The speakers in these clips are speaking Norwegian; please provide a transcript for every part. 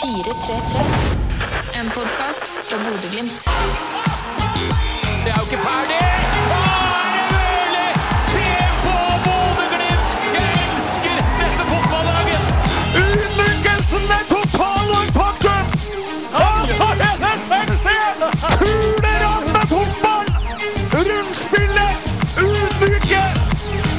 433. En podkast fra Bodø-Glimt. Det er jo ikke ferdig! Are Møhle! Se på Bodø-Glimt! Jeg elsker dette fotballaget! Ydmykelsen total og faktum! Hele 6-1! Fotball! Rundspillet! Ydmyke!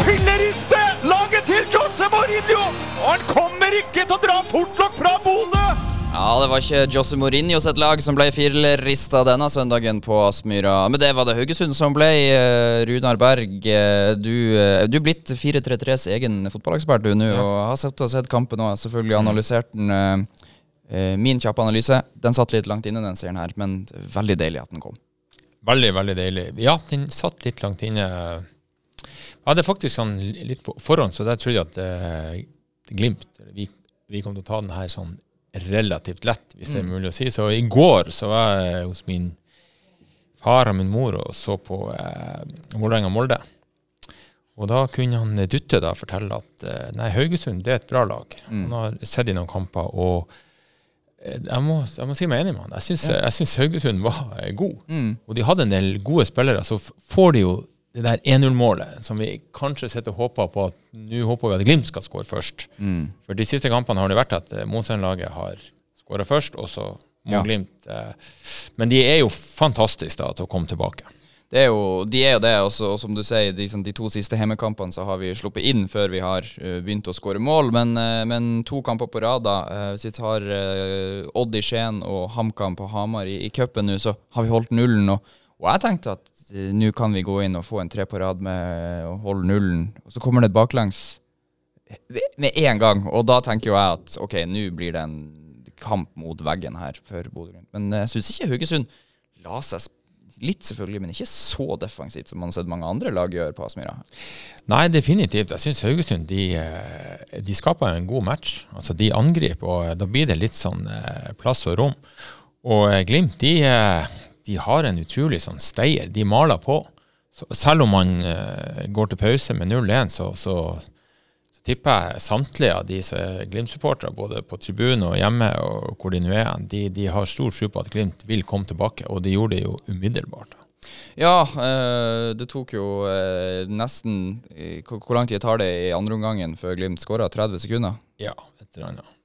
Filleriste! Laget til Jose Mourinho! Og han kommer ikke til å dra fort nok fra Bodø! Ja, det var ikke Jose Mourinho sitt lag som ble firerista denne søndagen på Aspmyra. Men det var det Haugesund som ble. Eh, Runar Berg, eh, du, eh, du er blitt 4-3-3s egen fotballekspert du nå, og har sett og sett kampen og selvfølgelig analysert den. Min kjappe analyse, den satt litt langt inne, den seieren her, men veldig deilig at den kom. Veldig, veldig deilig. Ja, den satt litt langt inne. Jeg hadde faktisk sånn litt på forhånd, så der trodde jeg at eh, Glimt vi, vi kom til å ta den her sånn relativt lett, hvis det er mulig å si. Så i går så var jeg hos min far og min mor og så på eh, Vålerenga-Molde. Og da kunne han Dutte da fortelle at eh, nei, Haugesund det er et bra lag. Han har sett i noen kamper, og eh, jeg må, jeg må si meg enig med han. Jeg syns, ja. Haugesund var god. god. Og de hadde en del gode spillere. Så får de jo det der 1-0-målet som vi kanskje sitter og håper på at nå håper vi at Glimt skal skåre først. For de siste kampene har det vært at eh, motstanderlaget har skåra først, og så må Ja. Glimt eh, Men de er jo fantastiske da til å komme tilbake. Det er jo, de er jo det, også, og som du sier, de, sånn, de to siste hjemmekampene så har vi sluppet inn før vi har eh, begynt å skåre mål. Men, men to kamper på rad, da. hvis vi tar Odd i Skien og HamKam på Hamar i, i cupen nå, så har vi holdt nullen. Og, og jeg tenkte at eh, nå kan vi gå inn og få en tre på rad med å holde nullen. Og så kommer det et baklengs med en gang, og da tenker jo jeg at ok, nå blir det en kamp mot veggen her for Bodø-Glimt. Men jeg syns ikke Haugesund la seg Litt, selvfølgelig, men ikke så defensivt som man har sett mange andre lag gjøre på Aspmyra. Nei, definitivt. Jeg syns Haugesund de, eh, de skaper en god match. Altså, De angriper, og da blir det litt sånn eh, plass og rom. Og Glimt de, de har en utrolig sånn steier. De maler på. Så selv om man uh, går til pause med 0-1, så, så, så tipper jeg samtlige av de som er Glimt-supportere, både på tribunen og hjemme, og hvor de nå er, de, de har stor tro på at Glimt vil komme tilbake. Og de gjorde det jo umiddelbart. Ja, eh, det tok jo eh, nesten hvor, lang tid tar det i andre omgangen før Glimt skåra? 30 sekunder? Ja, et eller annet.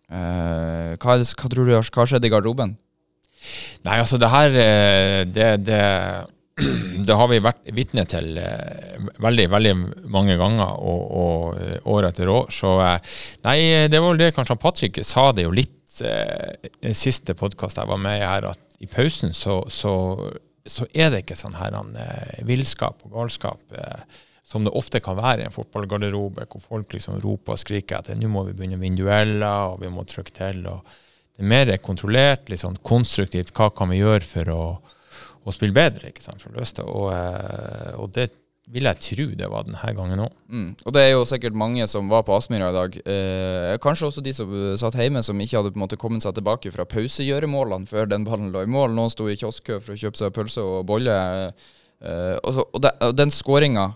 Hva, hva tror du har hva skjedde i garderoben? Nei, altså det her eh, Det, det, det har vi vært vitne til eh, veldig, veldig mange ganger og, og år etter år. Så eh, nei, det var vel det kanskje Patrick sa det jo litt i siste podkast jeg var med i her, at i pausen så, så, så er det ikke sånn her han, villskap og galskap. Som det ofte kan være i en fotballgarderobe, hvor folk liksom roper og skriker at nå må vi begynne å vinne og vi må trykke til. og det er mer kontrollert, litt sånn konstruktivt. Hva kan vi gjøre for å, å spille bedre? ikke sant, for å løse det. Og, eh, og det vil jeg tro det var denne gangen òg. Mm. Og det er jo sikkert mange som var på Aspmyra i dag. Eh, kanskje også de som satt hjemme, som ikke hadde på en måte kommet seg tilbake fra pausegjøremålene før den ballen lå i mål. Noen sto i kioskkø for å kjøpe seg pølse og bolle. Eh, og, så, og, de, og den skåringa,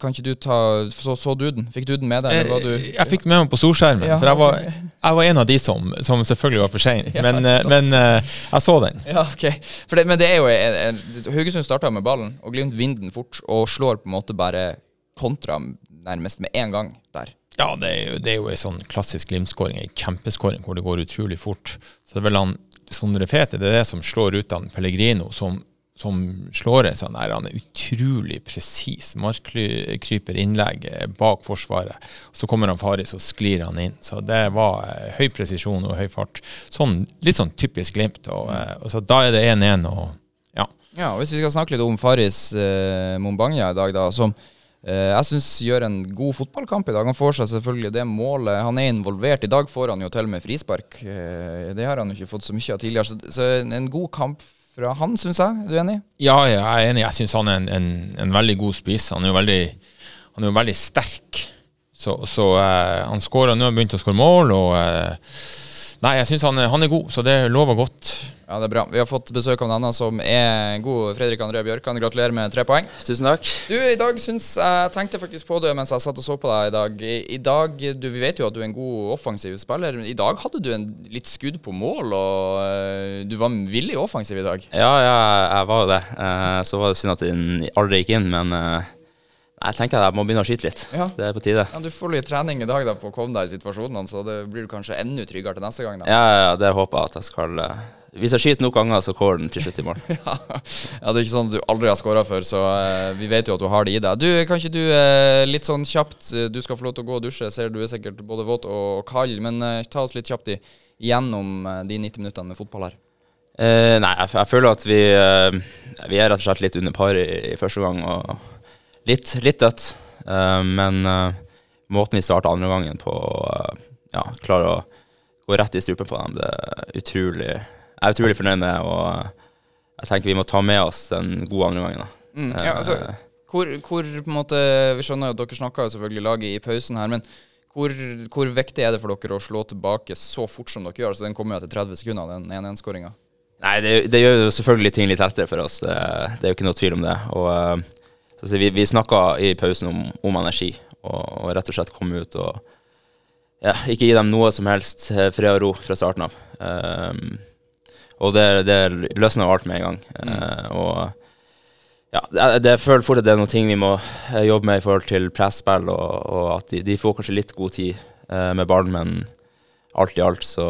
kan ikke du ta så, så du den? Fikk du den med deg? Eller var du Eh, Jeg fikk den med meg på storskjermen, Ja, for jeg var, jeg var en av de som, som selvfølgelig var for sein. Ja, men eh, men eh, jeg så den. Ja, ok. Det, men det er jo en, en, Haugesund starta med ballen, og Glimt vinner den fort, og slår på en måte bare kontra nærmest med en gang der. Ja, det er jo, det er jo en sånn klassisk Glimt-skåring, en kjempeskåring hvor det går utrolig fort. Så det er vel han Sondre Fete, det er det som slår ut han Pellegrino, som, som slår en sånn der, han er utrolig presis markkryper innlegg eh, bak forsvaret. Så kommer han Faris og sklir han inn. Så det var eh, høy presisjon og høy fart. Sånn, litt sånn typisk Glimt. Og, eh, og så da er det 1-1 og ja. Ja, og Hvis vi skal snakke litt om Faris eh, Mombanya i dag, da, som eh, jeg syns gjør en god fotballkamp i dag. Han får seg selvfølgelig det målet. Han er involvert. I dag får han jo til med frispark. Det har han jo ikke fått så mye av tidligere. Så, en god kamp fra han, syns jeg. Er du enig? Ja, jeg er enig. Jeg syns han er en, en, en veldig god spiss. Han er jo veldig, er jo veldig sterk. Så, så uh, han skårer, nå har han begynt å skåre mål. Og, uh, nei, jeg syns han, han er god, så det lover godt. Ja, det er bra. Vi har fått besøk av en annen som er god. Fredrik André Bjørkan, gratulerer med tre poeng. Tusen takk. Du, i dag syns jeg tenkte faktisk på det mens jeg satt og så på deg i dag. I, i dag, du, Vi vet jo at du er en god offensiv spiller. I dag hadde du en litt skudd på mål, og øh, du var villig offensiv i dag. Ja, ja, jeg var jo det. Eh, så var det synd at den aldri gikk inn, men eh, jeg tenker at jeg må begynne å skyte litt. Ja. Det er på tide. Ja, Du får litt trening i dag da på å komme deg i situasjonene, så det blir du kanskje enda tryggere til neste gang. da. Ja, ja, det håper jeg at jeg skal eh, Hvis jeg skyter nok ganger, så går den til slutt i mål. Ja. ja, det er ikke sånn at du aldri har skåra før, så uh, vi vet jo at du har det i deg. Du, Kan ikke du uh, litt sånn kjapt eh, Du skal få lov til å gå og dusje, Jeg ser du er sikkert både våt og kald, men uh, ta oss litt kjapt i, gjennom de 90 minuttene med fotball her. Nei, jeg, jeg føler at vi, vi er rett og slett litt under par i, i første gang, og litt, litt dødt. Men måten vi starta andre gangen på, ja, klarer å gå rett i strupen på dem, det er utrolig Jeg er utrolig fornøyd med, og eh, jeg tenker vi må ta med oss den gode andre gangen. Mm, ja, altså, Eh, hvor, hvor på en måte Vi skjønner jo at dere snakka selvfølgelig laget i pausen her, men hvor, hvor viktig er det for dere å slå tilbake så fort som dere gjør? Altså, Den kommer jo etter 30 sekunder, den 1-1-skåringa. Nei, det, det gjør jo selvfølgelig ting litt lettere for oss. Det, det er jo ikke noe tvil om det. Og eh, så, Vi, vi snakka i pausen om, om energi, og, og rett og slett komme ut og ja, ikke gi dem noe som helst eh, fred og ro fra starten av. Um, og det, det løsner jo alt med en gang. Eh, og ja, det, det jeg føler fort at det er noen ting vi må eh, jobbe med i forhold til presspill, og, og at de, de får kanskje litt god tid uh, med ballen, men alt i alt så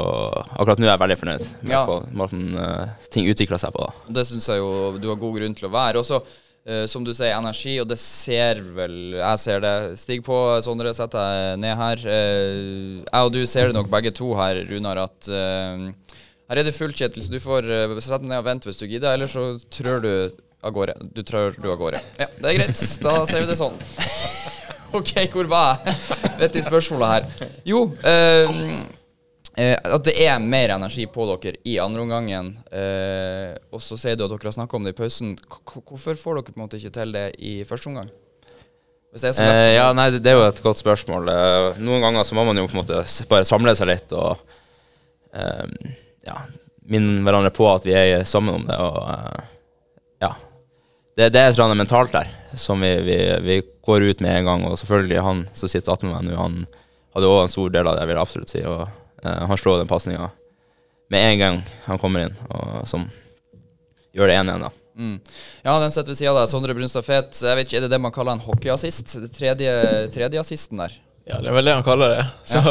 Akkurat nå er jeg veldig fornøyd med Ja. måten uh, ting utvikler seg på. da. Det syns jeg jo du har god grunn til å være. Og så, eh, som du sier, energi, og det ser vel Jeg ser det. Stig på, Sondre, sett deg ned her. Jeg og du ser det nok begge to her, Runar, at her er det fullt, Kjetil, så du får uh, sette deg ned og vente hvis du gidder, eller så trør du av gårde. Du trør du av gårde. Ja, det er greit. Da ser vi det sånn. OK, hvor var jeg? Vet de spørsmålet her. Jo, eh, eh, at det er mer energi på dere i andreomgangen. Eh, og så sier du at dere har snakka om det i pausen. K hvorfor får dere på en måte ikke til det i første omgang? Det er Eh, ja, nei, det, er jo et godt spørsmål. Eh, noen ganger så må man jo på en måte bare samle seg litt og eh, ja, minne hverandre på at vi er sammen om det. Og eh, ja. Det, det er et eller annet mentalt der som vi, vi, vi går ut med en gang. Og selvfølgelig han som sitter attmed meg nå, han hadde òg en stor del av det, jeg absolutt si. Og eh, han slår den pasninga med en gang han kommer inn, og som gjør det 1-1, da. Mm. Ja, den sitter ved sida av deg. Sondre Brunstad Fet. Jeg vet ikke, Er det det man kaller en hockeyassist? Tredje, tredje assisten der. Ja, det er vel det han kaller det. Så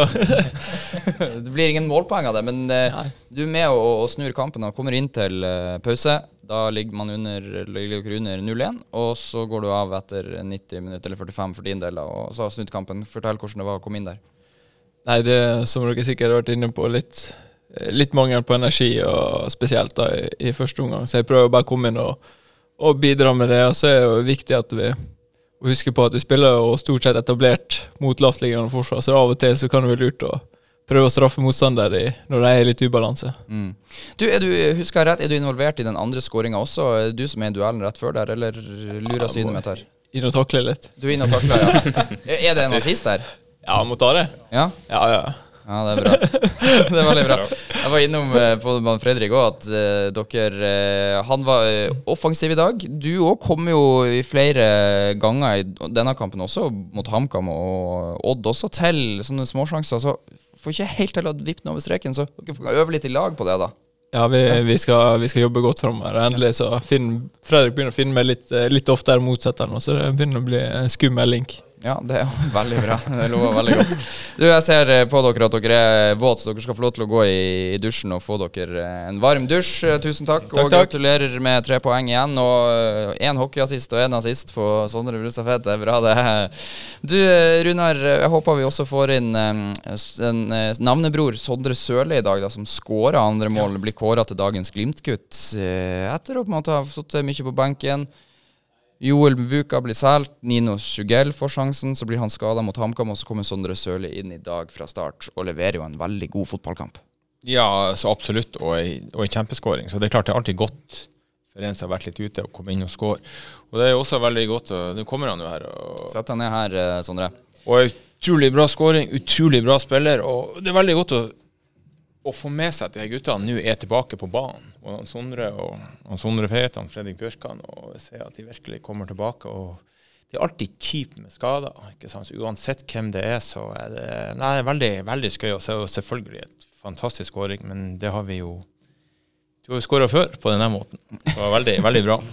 Det blir ingen målpoeng av det, men eh, du er med og, og snur kampen og kommer inn til eh, pause. Da ligger man under, ligger under 0-1, og så går du av etter 90 minutter, eller 45 for din del, og så har snudd kampen. Fortell hvordan det var å komme inn der. Nei, det som dere sikkert har vært inne på, litt, litt mangel på energi, og spesielt da i, i første omgang. Så jeg prøver bare å komme inn og, og bidra med det. Og så er det jo viktig at vi å huske på at vi spiller jo stort sett etablert mot lavtliggende forsvar, så av og til så kan det være lurt å prøve å straffe motstander i, når de er litt ubalanse. Mm. Du, er du, husker jeg rett, er du involvert i den andre skåringa også? Er du som er i duellen rett før der, eller lurer Ja, synet mitt her? Inn og takle litt. Du er inne og takler, ja. Er det en assist der? Ja, må ta det. Ja? Ja, ja. Ja, det er bra. det er veldig bra. Jeg var innom eh, på med Fredrik òg at uh, dere uh, Han var eh, offensiv i dag. Du òg kom jo i flere ganger i denne kampen også, mot HamKam og Odd også, til sånne småsjanser. Så får ikke helt til å vippe den over streken, så dere får øve litt i lag på det, da. Ja, vi, vi, skal, vi skal jobbe godt framover. Endelig så finner Fredrik begynner å finne meg litt, eh, litt oftere motsetter nå, så det begynner å bli en skummel link. Ja, det er veldig bra. Det lover veldig godt. Du, Jeg ser eh, på dere at dere er våt, så dere skal få lov til å gå i, dusjen og få dere eh, en varm dusj. Eh, Tusen takk, og Takk, takk. gratulerer med tre poeng igjen. Og én hockeyassist og én assist på Sondre Brustafet. Det er bra, det. Du, Runar, jeg håper vi også får inn en navnebror, Sondre Sørli, i dag, da, som skåra andre mål. Blir kåra til dagens Glimt-gutt etter å på en måte ha sittet mye på benken. Joel Vuka blir solgt, Nino Sjugell får sjansen, så blir han skada mot HamKam, og så kommer Sondre Sørli inn i dag fra start og leverer jo en veldig god fotballkamp. Ja, så absolutt, og ei, og ei kjempeskåring. Så det er klart det er alltid godt for en som har vært litt ute, å komme inn og skåre. Og det er jo også veldig godt Nå kommer han jo her. Og, Sett deg ned her, eh, Sondre. og utrolig bra skåring, utrolig bra spiller. Og det er veldig godt å, å få med seg at de guttene nå er tilbake på banen. Og Sondre og Sondre Feitan, Fredrik Bjørkan, og se at de virkelig kommer tilbake. og Det er alltid kjipt med skader. ikke sant? Så uansett hvem det er, så er det nei, er veldig, veldig skøy. Og så er det selvfølgelig et fantastisk skåring, men det har vi jo Du har jo skåra før på denne måten. Det var veldig, veldig bra.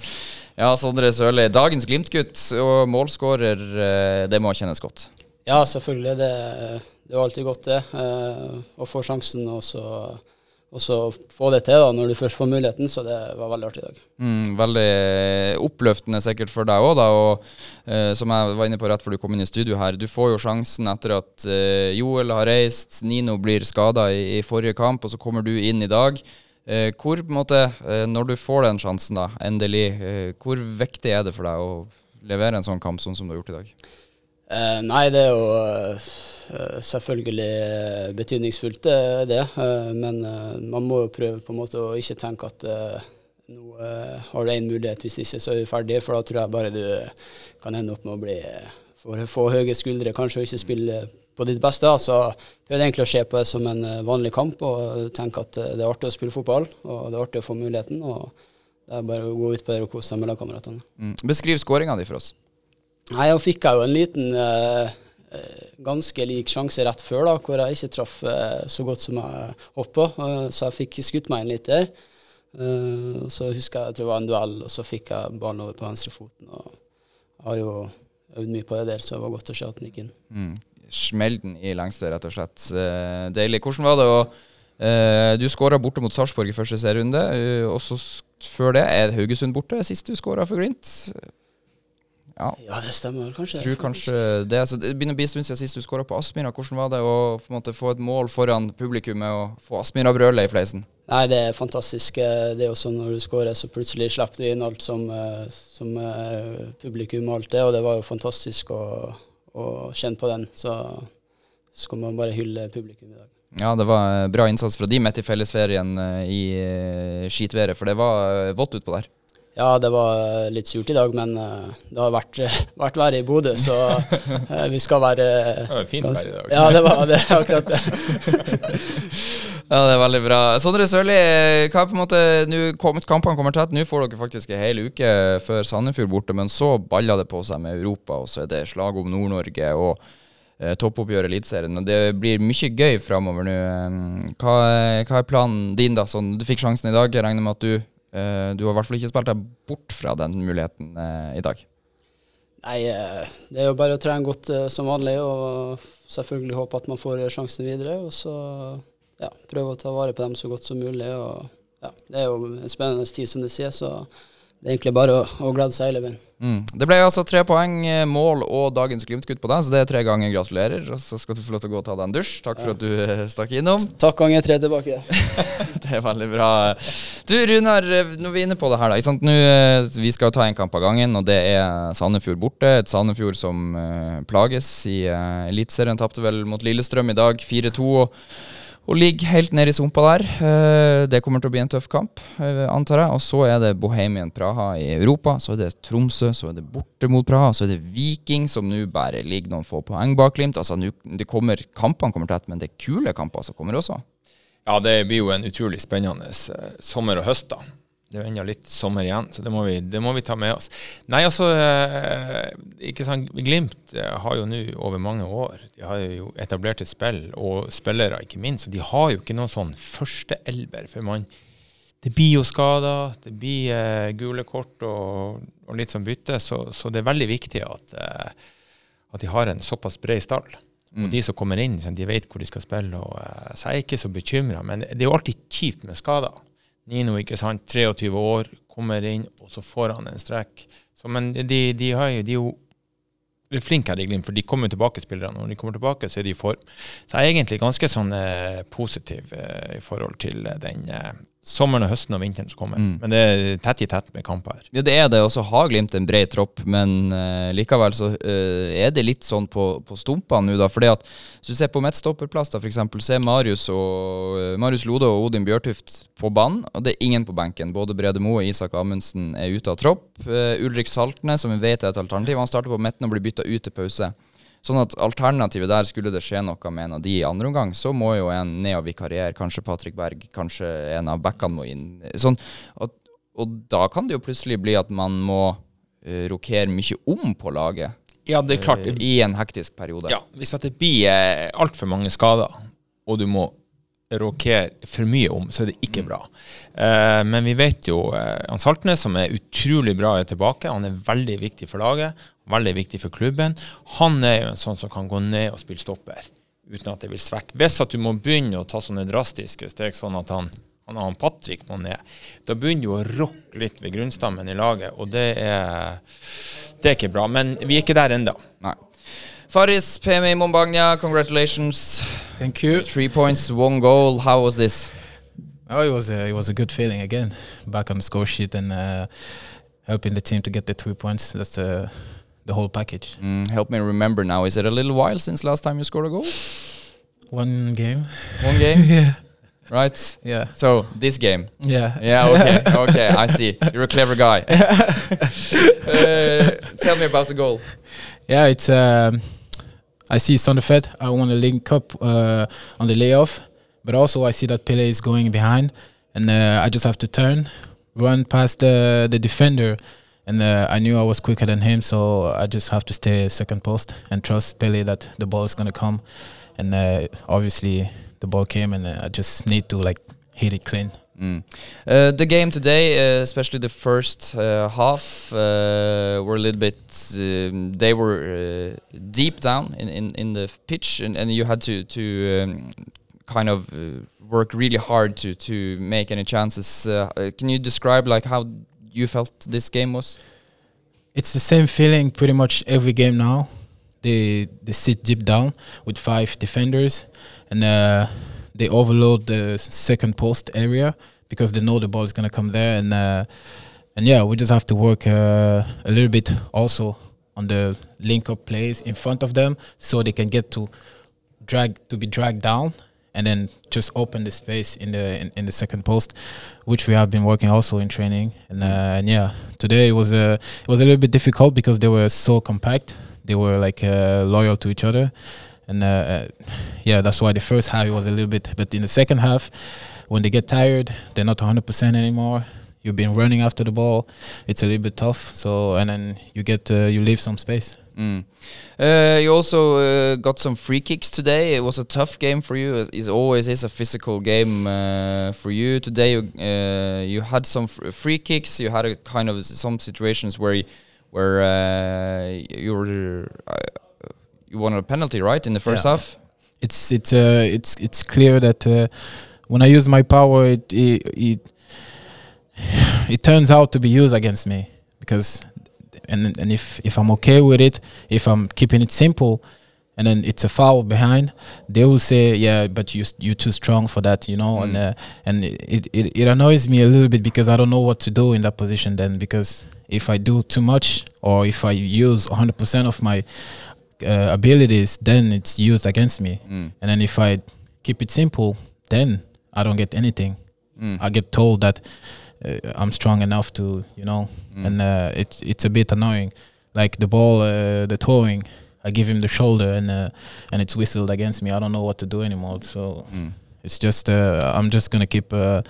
Ja, Sondre Sørli, dagens Glimt-gutt og målskårer, eh, det må kjennes godt. Ja, selvfølgelig. Det, det var alltid godt, det. Eh, å få sjansen og så, og så få det til da, når du først får muligheten. Så det var veldig artig i dag. Mm, veldig oppløftende sikkert for deg òg, da. Og eh, som jeg var inne på rett før du kom inn i studio her, du får jo sjansen etter at eh, Joel har reist, Nino blir skada i, i forrige kamp, og så kommer du inn i dag. Eh, hvor, på en måte, eh, når du får den sjansen, da, endelig, hvor viktig er det for deg å levere en sånn kamp sånn som du har gjort i dag? Eh, nei, det er jo eh, selvfølgelig eh, betydningsfullt, det. er det. Eh, men eh, man må jo prøve på en måte å ikke tenke at eh, nå eh, har du én mulighet, hvis ikke så er du ferdig. For da tror jeg bare du kan ende opp med å bli få, få høye skuldre, kanskje og ikke spille på ditt beste. Så prøv egentlig å se på det som en eh, vanlig kamp og tenke at eh, det er artig å spille fotball, og det er artig å få muligheten. og det er bare å gå ut på det og kose seg med lagkameratene. Mm. Beskriv skåringa di for oss. Nei, jeg fikk jeg jo en liten eh, eh, ganske lik sjanse rett før, da, hvor jeg ikke traff eh, så godt som jeg. Eh, så jeg fikk skutt meg inn litt der. Så husker jeg jeg tror det var en duell, og så fikk jeg ballen over på venstrefoten. Jeg har jo øvd mye på det der, så det var godt å se at den gikk inn. Mm. Smell den i lengste, rett og slett. Deilig. Hvordan var det å Uh, Du skåra borte mot Sarpsborg i første serierunde. Uh, og så før det er Haugesund borte, sist du skåra for Glimt. Ja, Ja, det stemmer kanskje. tror kanskje det. Så det begynner å bli en stund siden sist du skåra på Aspmyra. Hvordan var det å måte, få et mål foran publikummet og få Aspmyra-brølet i fleisen? Nei, det er fantastisk. Det er jo sånn når du skårer, så plutselig slipper du inn alt som, eh, som eh, publikum og alt det, og det var jo fantastisk å, å kjenne på den. Så skal man bare hylle publikum i dag. Ja, det var eh, bra innsats fra de midt i fellesferien i skitværet, for det var vått utpå der. Ja, det var eh, litt surt i dag, men eh, det har vært, vært verre i Bodø, så eh, vi skal være Det var fint vær i dag. Ja, det var det, akkurat det. Ja, det er veldig bra. Sondre Sørli, hva er på en måte nu, kampene kommer tett. Nå får dere faktisk en hel uke før Sandefjord borte, men så baller det på seg med Europa, og så er det slag om Nord-Norge og eh, toppoppgjør i Eliteserien. Det blir mye gøy framover nå. Eh, Hva, hva er planen din, da? Sånn, du fikk sjansen i dag. Jeg regner med at du eh, Du har i hvert fall ikke spilt deg bort fra den muligheten eh, i dag. Nei, eh, det er jo bare å trene godt eh, som vanlig, og selvfølgelig håpe at man får sjansen videre. Og så ja, prøve å ta vare på dem så godt som mulig. Og ja, det er jo en spennende tid, som du sier, så det er egentlig bare å, å glede seg hele veien. Mm. Det ble altså tre poeng, eh, mål og dagens Glimt-gutt på deg, så det er tre ganger gratulerer. Og så skal du få lov til å gå og ta deg en dusj. Takk for at du eh, stakk innom. Takk ganger tre tilbake. Det er veldig bra. Du Runar, eh, når vi er inne på det her, da. Nå, vi skal ta en kamp av gangen, og det er Sandefjord borte. Et Sandefjord som uh, plages i uh, Eliteserien. Tapte vel mot Lillestrøm i dag, 4-2. Og, ligge helt nede i sumpa der. Eh, det kommer til å bli en tøff kamp, eh, antar jeg. Og så er det Bohemian Praha i Europa. Så er det Tromsø, så er det borte mot Praha. Så er det Viking, som nå bare ligger noen få poeng bak Glimt. Altså, det kommer, kampene kommer tett, men det er kule kamper som kommer også. Ja, det blir jo en utrolig spennende eh, sommer og høst, da. Det er jo ennå litt sommer igjen, så det må, vi, det må vi ta med oss. Nei, altså eh, ikke sant, Glimt eh, har jo nå over mange år De har jo etablert et spill, og spillere ikke minst. Og de har jo ikke noen sånn førsteelver. For man Det blir jo skader, det blir eh, gule kort og, og litt sånn bytte, så, så det er veldig viktig at, eh, at de har en såpass bred stall. Og de som kommer inn, de vet hvor de skal spille. Og, eh, så jeg er ikke så bekymra. Men det er jo alltid kjipt med skader. Nino, ikke sant, 23 år, kommer inn, og så får han en strekk. Så, men de, de, har jo, de er jo flinke her i Glimt, for de kommer tilbake, spillerne. Når de kommer tilbake, så er de i form. Så jeg er egentlig ganske sånn eh, positiv eh, i forhold til eh, den eh, sommeren og høsten og vinteren som kommer. Mm. Men det er tett i tett med kamper her. Ja, det er det. Og så har Glimt en bred tropp, men uh, likevel så uh, er det litt sånn på, på stumpene nå, da. Fordi at hvis du ser på midtstopperplass, da, f.eks., se Marius og uh, Marius Lode og Odin Bjørtuft på banen, og det er ingen på benken. Både Brede Moe og Isak Amundsen er ute av tropp. Ulrik Saltnes, som vi vet er et alternativ, han starter på midten og blir bytta ut til pause. Sånn at alternativet der, skulle det skje noe med en av de i andre omgang, så må jo en ned og vikariere. Kanskje Patrick Berg, kanskje en av backene må inn. Sånn, og, og da kan det jo plutselig bli at man må uh, rokere mye om på laget. Ja, det er klart. eh, I en hektisk periode. Ja, hvis det blir eh, altfor mange skader, og du må rokere for mye om, så er det ikke bra. Eh, men vi vet jo eh, han Saltnes, som er utrolig bra, er tilbake. Han er veldig viktig for laget, veldig viktig for klubben. Han er jo en sånn som kan gå ned og spille stopper uten at det vil svekke. Hvis at du må begynne å ta sånne drastiske steg, sånn at han han har han Patrick må ned. Da begynner du å rokke litt ved grunnstammen i laget, og det er, det er ikke bra. Men vi er ikke der ennå. Faris PMI Mombagna, congratulations. Thank you. Three points, one goal. How was this? Oh, it was a, it was a good feeling again, back on the score sheet and uh, helping the team to get the three points. That's the the whole package. Mm, help me remember now. Is it a little while since last time you scored a goal? One game. One game, yeah. right? Yeah. So this game. Yeah. Yeah. Okay. okay. I see. You're a clever guy. uh, tell me about the goal. Yeah, it's. Um, I see Sonderfed. I want to link up uh, on the layoff, but also I see that Pele is going behind, and uh, I just have to turn, run past the the defender, and uh, I knew I was quicker than him, so I just have to stay second post and trust Pele that the ball is gonna come, and uh, obviously the ball came, and uh, I just need to like hit it clean. Mm. Uh, the game today, uh, especially the first uh, half, were a little bit. Um, they were deep down in, in, in the pitch, and, and you had to to um, kind of work really hard to to make any chances. Can you describe like how you felt this game was? It's the same feeling pretty much every game now. They they sit deep down with five defenders, and uh, they overload the second post area because they know the ball is gonna come there, and uh, and yeah, we just have to work uh, a little bit also on the link up plays in front of them so they can get to drag to be dragged down and then just open the space in the in, in the second post, which we have been working also in training. And uh, and yeah, today it was a it was a little bit difficult because they were so compact. They were like uh, loyal to each other, and uh, uh, yeah, that's why the first half was a little bit. But in the second half, when they get tired, they're not 100% anymore. You've been running after the ball. It's a little bit tough. So and then you get uh, you leave some space. Mm. Uh, you also uh, got some free kicks today. It was a tough game for you. It always is a physical game uh, for you. Today you, uh, you had some free kicks. You had a kind of some situations where you, where uh, you were uh, you wanted a penalty right in the first Yeah. half. it's it's uh it's it's clear that uh, when I use my power, it, it it it turns out to be used against me because and and if if I'm okay with it, if I'm keeping it simple, and then it's a foul behind, they will say, yeah, but you you're too strong for that, you know, and uh, and it, it it annoys me a little bit because I don't know what to do in that position then because if I do too much or if I use 100% of my uh, abilities, then it's used against me. Mm. And then if I keep it simple, then I don't get anything. Mm. I get told that uh, I'm strong enough to, you know, Mm. and uh, it's it's a bit annoying. Like the ball, uh, the throwing, I give him the shoulder and uh, and it's whistled against me. I don't know what to do anymore. So Mm. it's just uh, I'm just gonna keep uh,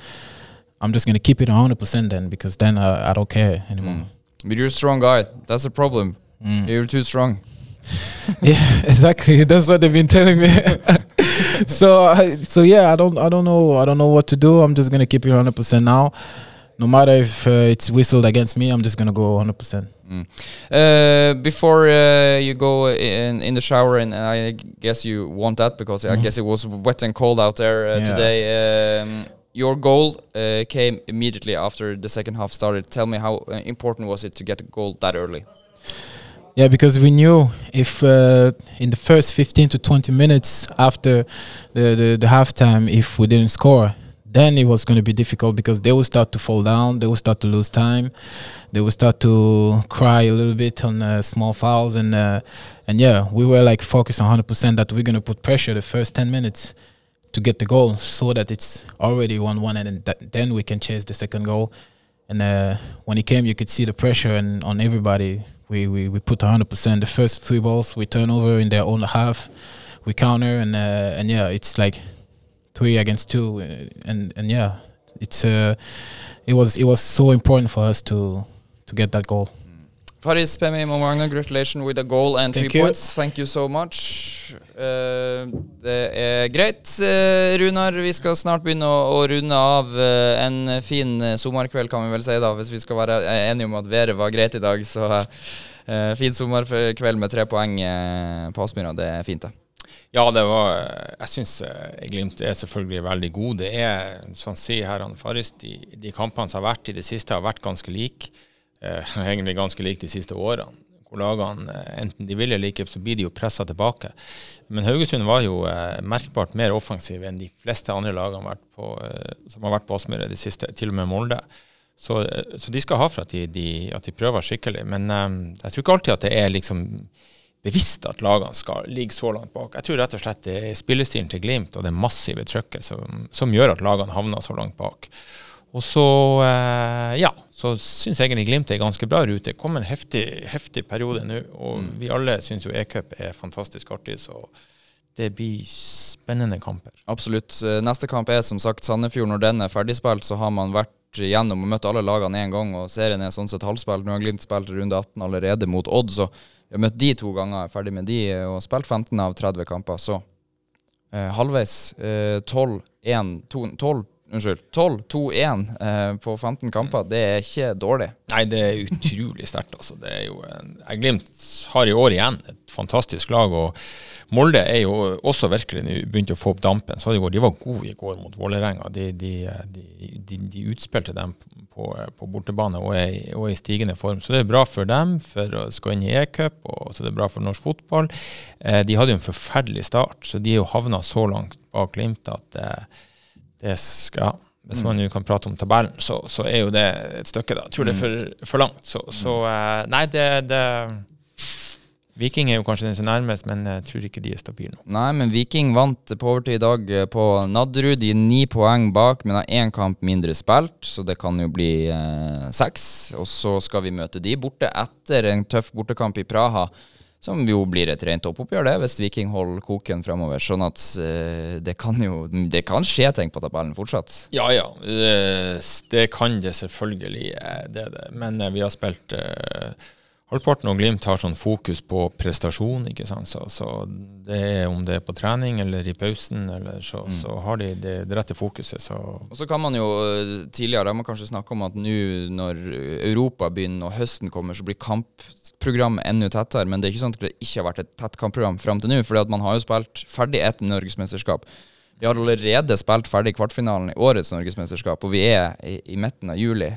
I'm just gonna keep it 100 percent then because then I, I don't care anymore. Mm. But you're a strong guy. That's the problem. Mm. You're too strong. yeah, exactly. That's what they've been telling me. so, I, so yeah, I don't, I don't know, I don't know what to do. I'm just gonna keep it 100 percent now. No matter if uh, it's whistled against me, I'm just gonna go 100 percent. Mm. Uh, before uh, you go in in the shower, and I guess you want that because I guess it was wet and cold out there uh, Yeah. today. Um, your goal uh, came immediately after the second half started. Tell me how uh, important was it to get a goal that early? Yeah, because we knew if uh, in the first 15 to 20 minutes after the, the, the halftime, if we didn't score, then it was going to be difficult because they will start to fall down, they will start to lose time, they will start to cry a little bit on uh, small fouls, and uh, and yeah, we were like focused 100% that we're going to put pressure the first 10 minutes to get the goal, so that it's already 1-1, and then, we can chase the second goal. And uh, when it came, you could see the pressure and on everybody. We We we, we put 100%. The first three balls we turn over in their own half, we counter and uh, and yeah, it's like three against two, uh, and and yeah, it's uh, it was it was so important for us to to get that goal. Faris Pemi Momanga, congratulations with a goal and Thank three you. points. Thank you so much. Eh, det er greit. Eh, Runar, vi skal snart begynne å, å runde av eh, en fin sommerkveld, kan vi vel si, da, hvis vi skal være eh, enige om at været var greit i dag. Så fin sommerkveld med tre poeng på Aspmyra, det er fint, det. Ja, det var Jeg syns Glimt er selvfølgelig veldig god. Det er, som sier her han Faris, de, de kampene som har vært i det siste, har vært ganske like. Eh, egentlig ganske like de siste årene. Hvor lagene, eh, enten de vil eller ikke, så blir de jo pressa tilbake. Men Haugesund var jo eh, merkbart mer offensiv enn de fleste andre lagene har på, eh, som har vært på Aspmyra i det siste, til og med Molde. Så, eh, så de skal ha for at de, de, at de prøver skikkelig. Men eh, jeg tror ikke alltid at det er liksom bevisst at lagene skal ligge så langt bak. Jeg tror rett og slett det er spillestilen til Glimt og det massive trøkket som, som gjør at lagene havner så langt bak. Og så, eh, ja, så syns jeg egentlig Glimt er ganske bra rute. Det kom en heftig, heftig periode nå, og vi alle syns jo E-cup er fantastisk artig, så det blir spennende kamper. Absolutt. Eh, Neste kamp er som sagt Sandefjord. Når den er ferdigspilt, så har man vært gjennom og møtt alle lagene én gang, og serien er sånn sett halvspilt. Nå har Glimt spilt runde 18 allerede mot Odd, så vi har møtt de to ganger, er ferdig med de, eh, og spilt 15 av 30 kamper. Så eh, halvveis. Eh, 12-1 12 Unnskyld. 12-2-1 eh, på 15 kamper. Det er ikke dårlig. Nei, det er utrolig sterkt. Altså. Det er jo en, Glimt har i år igjen et fantastisk lag. og Molde er jo også virkelig begynt å få opp dampen. Så de, går, de var gode i går mot Vålerenga. De, de, de, utspilte dem på, på bortebane og er, og er i stigende form. Så det er bra for dem for å skal inn i e-cup, og så det er bra for norsk fotball. Eh, de hadde jo en forferdelig start, så de er jo havna så langt bak Glimt at eh, det skal Hvis man jo kan prate om tabellen, så, så er jo det et stykke, da. Jeg tror det er for, for langt. Så, så eh, nei, det, det Viking er jo kanskje den som nærmest, men jeg tror ikke de er stabile nå. Nei, men Viking vant på overtid i dag eh, på Nadderud. De er ni poeng bak, men har én kamp mindre spilt, så det kan jo bli eh, seks. Og så skal vi møte de borte etter en tøff bortekamp i Praha. Som jo blir et rent toppoppgjør, det, hvis Viking holder koken fremover. Sånn at eh, det kan jo Det kan skje ting på tabellen fortsatt. Ja ja, det, det kan det selvfølgelig. eh, Det det. Men eh, vi har spilt eh, Halvparten av Glimt har sånn fokus på prestasjon, ikke sant. Så, så det er om det er på trening eller i pausen, eller så, så har de det, det rette fokuset. Så Og så kan man jo eh, Tidligere har man kanskje snakka om at nå når Europa begynner og høsten kommer, så blir kampprogrammet enda tettere. Men det er ikke sånn at det ikke har vært et tett kampprogram fram til nå. For man har jo spilt ferdig et norgesmesterskap. Vi har allerede spilt ferdig kvartfinalen i årets norgesmesterskap, og vi er i, i midten av juli.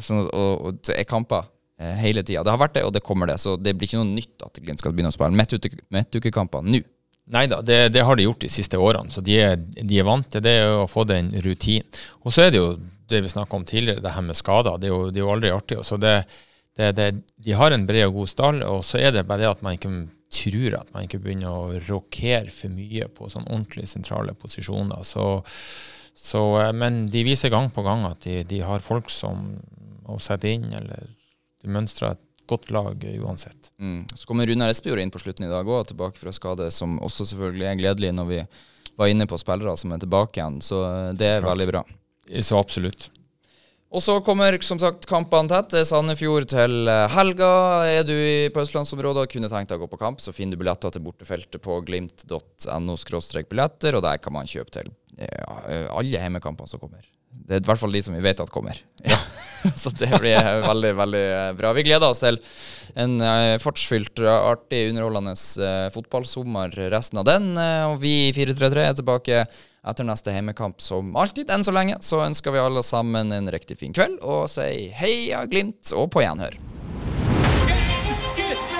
så sånn at, og, og det er kamper eh, hele tida. Det har vært det, og det kommer det. Så det blir ikke noe nytt at Glimt skal begynne å spille midtuke- midtukekamper nå. Nei da, det, det har de gjort de siste årene, så de er, de er vant til det å få den rutinen. Og så er det jo det vi snakka om tidligere, det her med skader. Det er jo, det er jo aldri artig. Så det, de har en bred og god stall, og så er det bare det at man ikke tror at man ikke begynner å rokere for mye på sånn ordentlig sentrale posisjoner. Så, så, eh, men de viser gang på gang at de, de har folk som å sette inn, eller de mønstrer et godt lag uansett. Mm. Så kommer Runar Espejord inn på slutten i dag òg, tilbake fra skade, som også selvfølgelig er gledelig når vi var inne på spillere som er tilbake igjen. Så eh, det er veldig bra. Så absolutt. Og så kommer som sagt kampene tett. Det er Sandefjord til eh, helga. Er du på østlandsområdet og kunne tenkt deg å gå på kamp, så finner du billetter til bortefeltet på glimt.no billetter, og der kan man kjøpe til alle hjemmekampene som kommer. Det er i hvert fall de som vi vet at kommer. Ja. så det blir veldig, veldig bra. Vi gleder oss til en eh, fartsfylt, artig, underholdende eh, fotballsommer resten av den. Eh, og vi i 433 er tilbake etter neste heimekamp som alltid. Enn så lenge så ønsker vi alle sammen en riktig fin kveld og sier heia Glimt og på gjenhør. Jeg elsker